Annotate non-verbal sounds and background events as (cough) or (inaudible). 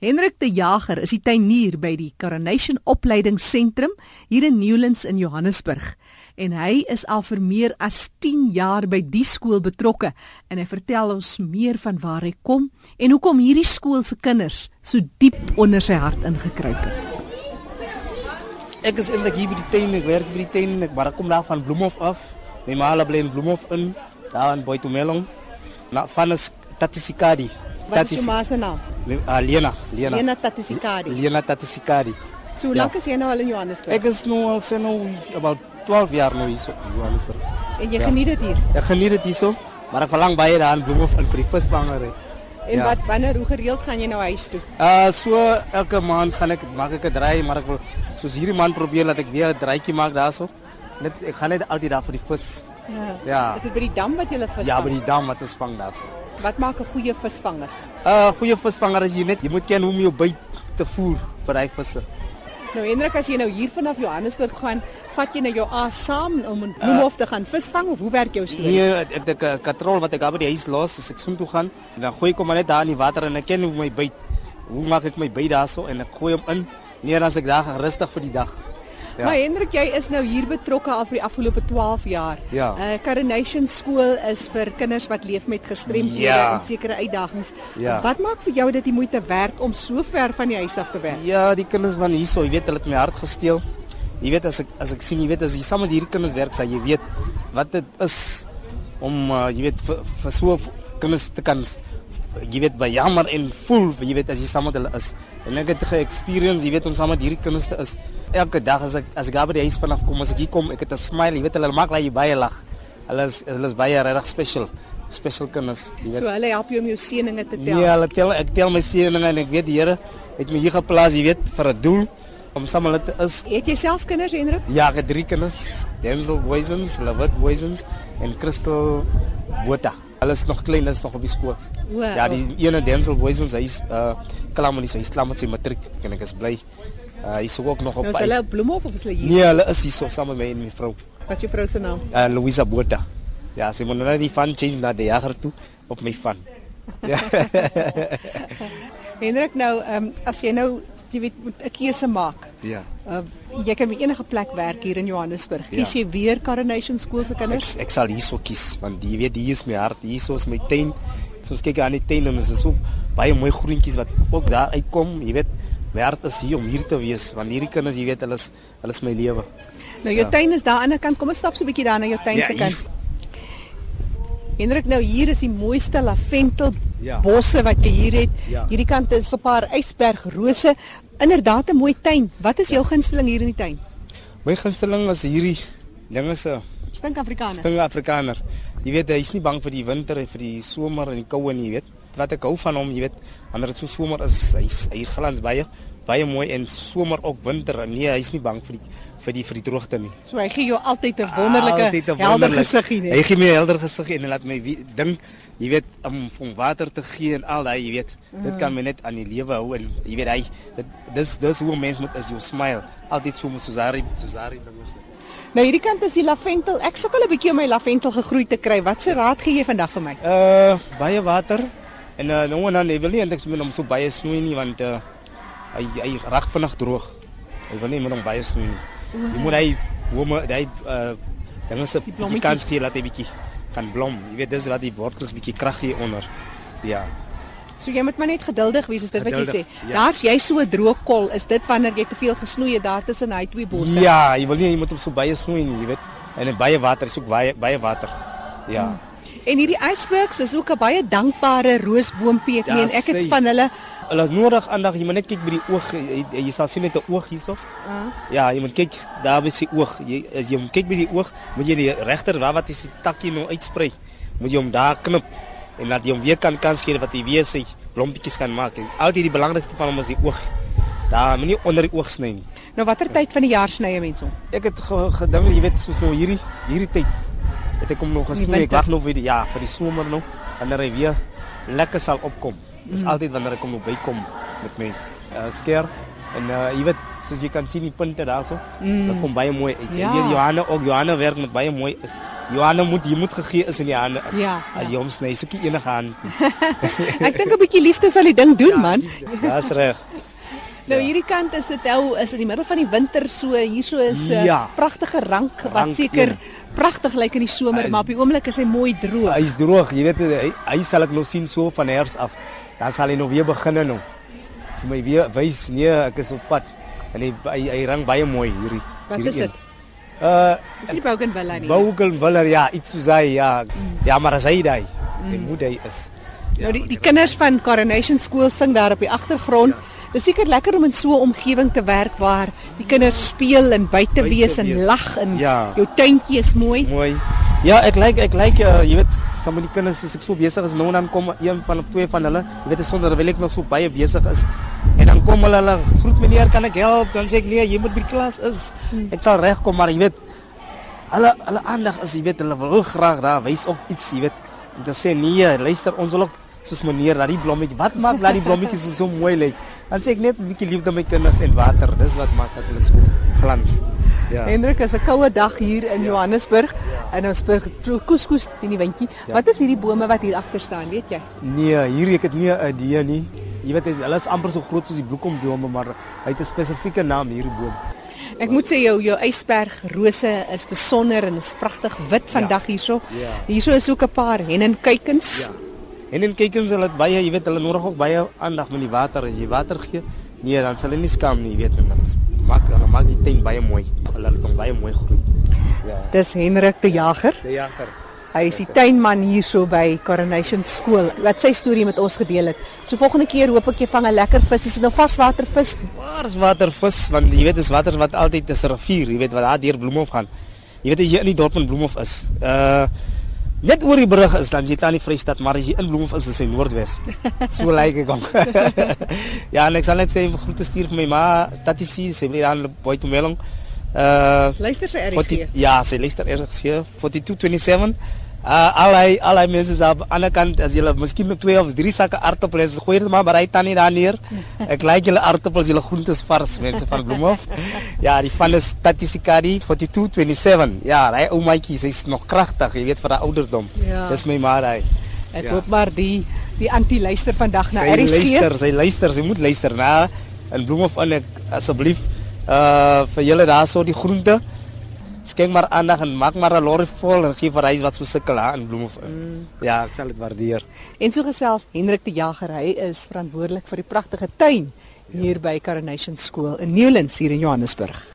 Hendrik de Jager is die tuinier by die Coronation Opleidingsentrum hier in Newlands in Johannesburg en hy is al vir meer as 10 jaar by die skool betrokke en hy vertel ons meer van waar hy kom en hoekom hierdie skool se kinders so diep onder sy hart ingekruip het. Ek is in die gebied die tuin, ek werk by die tuin, ek maar ek kom daar van Bloemhof af. My ma bly in Bloemhof in, daar in Boitumelong. Na van is Tatisikadi. Wat is jou ma se naam? Uh, Lena, Lena. Lena Tatisikadi. Lena Tatisikadi. So hoe lank is jy nou al in Johannesburg? Ek is nou al sien nou about 12 jaar nou hier in Johannesburg. En jy geniet dit hier. Ek geniet dit hier so, maar ek verlang baie daar in Bloemhof in vir die visvangery. En Ja. wat wanneer hoe gereeld gaan jy nou huis toe? Uh so elke maand gaan ek maak ek 'n draai, maar ek wil soos hierdie maand probeer dat ek weer 'n draaitjie maak daarso. Net ek gaan net altyd daar vir die vis. Ja. Is dit by die dam wat jy vis Ja, vang? by die dam wat ons vang daarso. Wat maak 'n goeie visvanger? Uh goeie visvanger is jy net, jy moet ken hoe om jou byt te voer vir daai visse. Nou Hendrik, as jy nou hier vanaf Johannesburg gaan, vat jy nou jou aas saam om in Bloemhof te gaan visvang of hoe werk jou storie? Nee, ek ek 'n katrol wat ek by die huis los, as ek soheen toe gaan, dan gooi ek hom net daar in die water en ek ken hoe my byt. Hoe maak ek my byt daarso en ek gooi hom in. Nee, dan as ek daar rustig vir die dag. Ja. Maar Hendrik, jy is nou hier betrokke al vir die afgelope 12 jaar. Ja. Uh Coronation Skool is vir kinders wat leef met gestremdhede Ja. en sekere uitdagings. Ja. Wat maak vir jou dit die moeite werd om so ver van die huis af te werk? Ja, die kinders van hierso, jy weet, hulle het my hart gesteel. Jy weet as ek as ek sien, jy weet as jy saam met hierdie kinders werk, sal jy weet wat dit is om uh, jy weet vir, vir so kinders te kan jy weet by jammer en voel, jy weet as jy saam met hulle is. En ek het ge-experience, jy weet om saam met hierdie kinders te is. Elke dag as ek as ek by die huis vanaf kom, as ek hier kom, ek het 'n smile, jy weet hulle maak dat jy baie lag. Hulle is hulle is baie regtig special. Special kinders, jy weet. So hulle help jou om jou seëninge te tel. Nee, hulle tel ek tel my seëninge en ek weet die Here het my hier geplaas, jy weet, vir 'n doel om saam met hulle te is. Het jy self kinders, Hendrik? Ja, ek het drie kinders, Denzel Boysens, Lawit Boysens en Crystal Botha. Hulle is nog klein, hulle is nog op die skool. O, Ja, die ene Denzel Boysens, hy is uh klaar met die hy is klaar met sy matriek en ek is bly. Uh hy is ook nog op Nou is hulle op Bloemhof of is hulle hier? Nee, hulle is hier so saam met my en my vrou, Wat is jou vrou se naam? uh Louisa Botha. Ja, sy moet nou die van change na die jager toe op my van. Ja. (laughs) Hendrik, nou ehm um, as jy nou jy weet moet 'n keuse maak. ja. Uh, jy kan by enige plek werk hier in Johannesburg. Kies Ja. jy weer Coronation School se Ek kinders? ek sal hierso kies want jy weet hier is my hart, hierso is my tuin. Soos kyk aan die tuin en is so baie mooi groentjies wat ook daar uitkom, jy weet. My hart is hier om hier te wees want hierdie kinders, jy weet, hulle is hulle is my lewe. Nou jou Ja. tuin is daar aan die ander kant. Kom ons stap so 'n bietjie daar na jou tuin Ja, se hier. kant. Hendrik, nou hier is die mooiste laventel Ja. bosse wat jy hier het. Ja. Hierdie kant is 'n paar ysbergrose. Inderdaad 'n mooi tuin. Wat is jou gunsteling hier in die tuin? My gunsteling is hierdie dinge se Stink Afrikaner. stinge Afrikaner. Jy weet, hy's nie bang vir die winter en vir die somer en die koue nie, jy weet. Wat ek hou van hom, jy weet, wanneer dit so somer is, hy's hy glans baie baie mooi en somer ook winter. Nee, hy's nie bang vir die vir die vir die droogte nie. So hy gee jou altyd 'n wonderlike Altyd 'n helder gesiggie Hy net. gee my 'n helder gesig en hy laat my dink, jy weet, om om water te gee en al daai, jy weet. Dit kan my net aan die lewe hou en jy weet hy dit dis dis hoe 'n mens moet is jou smile. Altyd so met Susari, Susari dinge. se. Nou hierdie kant is die laventel. Ek sukkel 'n bietjie om my laventel gegroei te kry. Wat se raad gee jy vandag vir my? Uh baie water en uh, nou en dan hy wil nie eintlik hom so baie snoei nie want uh, hy hy raak vinnig droog. Hy wil nie met hom baie snoei nie. Jy moet hy bome hy uh dinge se Die bietjie blommetjies. kans gee laat hy bietjie kan blom. Jy weet dis wat die wortels bietjie krag gee onder. Ja. So jy moet maar net geduldig wees is dit wat jy sê. Geduldig, ja. Daar's jy so 'n droë kol. Is dit wanneer jy te veel gesnoei het daar tussen hy twee bosse? Ja, jy wil nie jy moet hom so baie snoei nie, jy weet. En baie water, is ook baie baie water. Ja. En hierdie icebergs is ook 'n baie dankbare roosboompie. Ek Ja, meen ek het van hulle Hulle is nodig aandag. Jy moet net kyk by die oog. Jy, jy sal sien met 'n oog hierso. uh, Ja, jy moet kyk daar by sy oog. Jy as jy kyk by die oog, moet jy die regter waar wat is die takkie nou uitsprei. Moet jy hom daar knip en laat jy hom weer kan kans gee wat hy weer sy blompietjies kan maak. En Altyd die belangrikste van hom is die oog. Daar moenie onder die oog sny nie. nou watter tyd van die jaar sny jy mense hom? Ek het ge- gedink, jy weet, soos nou hierdie hierdie tyd. Het ek hom nog gesnoei. Ek wag nog vir die ja, vir die somer nou wanneer hy weer lekker sal opkom. Dis Mm. altyd wanneer ek hom nou bykom met my uh, skeer En uh jy weet soos jy kan sien die punte daarso. Mm. Dit kom baie mooi uit. Ja. En Johanna ook Johanna werk met baie mooi is. Johanna moet jy moet gegee is in die hande. Ja, As ja. jy hom sny, soek jy enige hand. (laughs) Ek dink 'n bietjie liefde sal die ding doen, man. Dis reg. (laughs) Nou hierdie kant is dit nou is in die middel van die winter so hierso is 'n Ja. pragtige rank wat Rank, seker ja. pragtig lyk in die somer, Hy is- maar op die oomblik is hy mooi droog. Hy is droog, jy weet hy, hy sal ek nog sien so van herfs af. Dan sal hy nog weer begin nou. Vir my weer wys nee, ek is op pad. En hy hy, hy rang baie mooi hierdie. Wat hierdie is dit? Uh Dis nie Bougainvillea nie. Boukel Willer ja, iets soos hy ja. Ja, maar as hy daai, mm. die moet hy is. Nou die die kinders van Coronation School sing daar op die agtergrond. Dis seker lekker om in so 'n omgewing te werk waar die kinders speel en buite wees en lag en Ja. jou tuintjie is mooi. Mooi. Ja, ek lyk ek lyk uh, jy weet, some van die kinders as ek so besig is nou en dan kom een van of twee van hulle, jy weet sonder wil ek nog so baie besig is. En dan kom hulle hulle groet meneer, kan ek help? Dan sê ek nee, jy moet by die klas is. Ek sal regkom, maar jy weet hulle hulle aandag is, jy weet, hulle wil graag daar wys op iets, jy weet. Te sê nee, luister, ons wil ook soos meneer, dat die blommetjie, wat maak dat die blommetjies so, so mooi lyk? Dan sê ek net 'n bietjie liefde my kinders en water, dis wat maak dat hulle so glans. Ja. Hendrik, is 'n koue dag hier in Johannesburg en ons speel koeskoes in die windjie. Ja. Wat is hierdie bome wat hier agter staan, weet jy? Nee, hier ek het nie 'n idee nie. Jy weet hulle is amper so groot soos die bloekombome, maar hy het 'n spesifieke naam hierdie boom. Ek moet sê jou jou ysberg rose is besonder en is pragtig wit vandag hierso. Ja. Hierso is ook 'n paar hennenkuikens. Ja. En dan kyk ons hulle baie, jy weet hulle nodig ook baie aandag met die water as jy water gee. Nee, dan sal hulle nie skaam nie, jy weet en dan maak hulle maak die tuin baie mooi. Hulle laat hom baie mooi groei. Ja. Dis Hendrik de Jager. Die jager. Hy is die tuinman hierso by Coronation Skool wat sy storie met ons gedeel het. So volgende keer hoop ek jy vang 'n lekker vis. Is dit nou varswatervis? Mars watervis want jy weet dis water wat altyd dis 'n rivier, jy weet wat daar deur Bloemhof gaan. Jy weet as jy in die dorp van Bloemhof is, uh net oor die brug is dan jy aan die Vrystaat, maar as jy in Bloemhof is, is hy Noordwes. So (laughs) lyk ek hom. (laughs) ja, en ek sal net sê groete stuur vir my ma, Tati si, sy bly daar in Boitomelong. Uh Luister sy 40, RSG. ja, sy luister hier 4227. Uh allei allei mense is aan die ander kant as julle miskien met twee of drie sakke aartappels gooi dit maar by tannie daar neer. (laughs) Ek like julle aartappels, julle groentes vars mense van Bloemhof. Ja, die van is Statisikadi 4227. Ja, hy ou maatjie, sy's nog kragtig, jy weet vir haar ouderdom. Ja. Dis my ma daai. Ek Ja. hoop maar die die anti luister vandag na sy RSG. luister, sy luister, sy moet luister na in Bloemhof in ek asseblief uh vir julle daarso die groente skenk maar aandag en maak maar 'n lorry vol en gee vir hy wat so sukkel hè in Bloemhof. Mm. Ja, ek sal dit waardeer. En so gesels Hendrik de Jager, hy is verantwoordelik vir die pragtige tuin hier by Coronation School in Newlands hier in Johannesburg.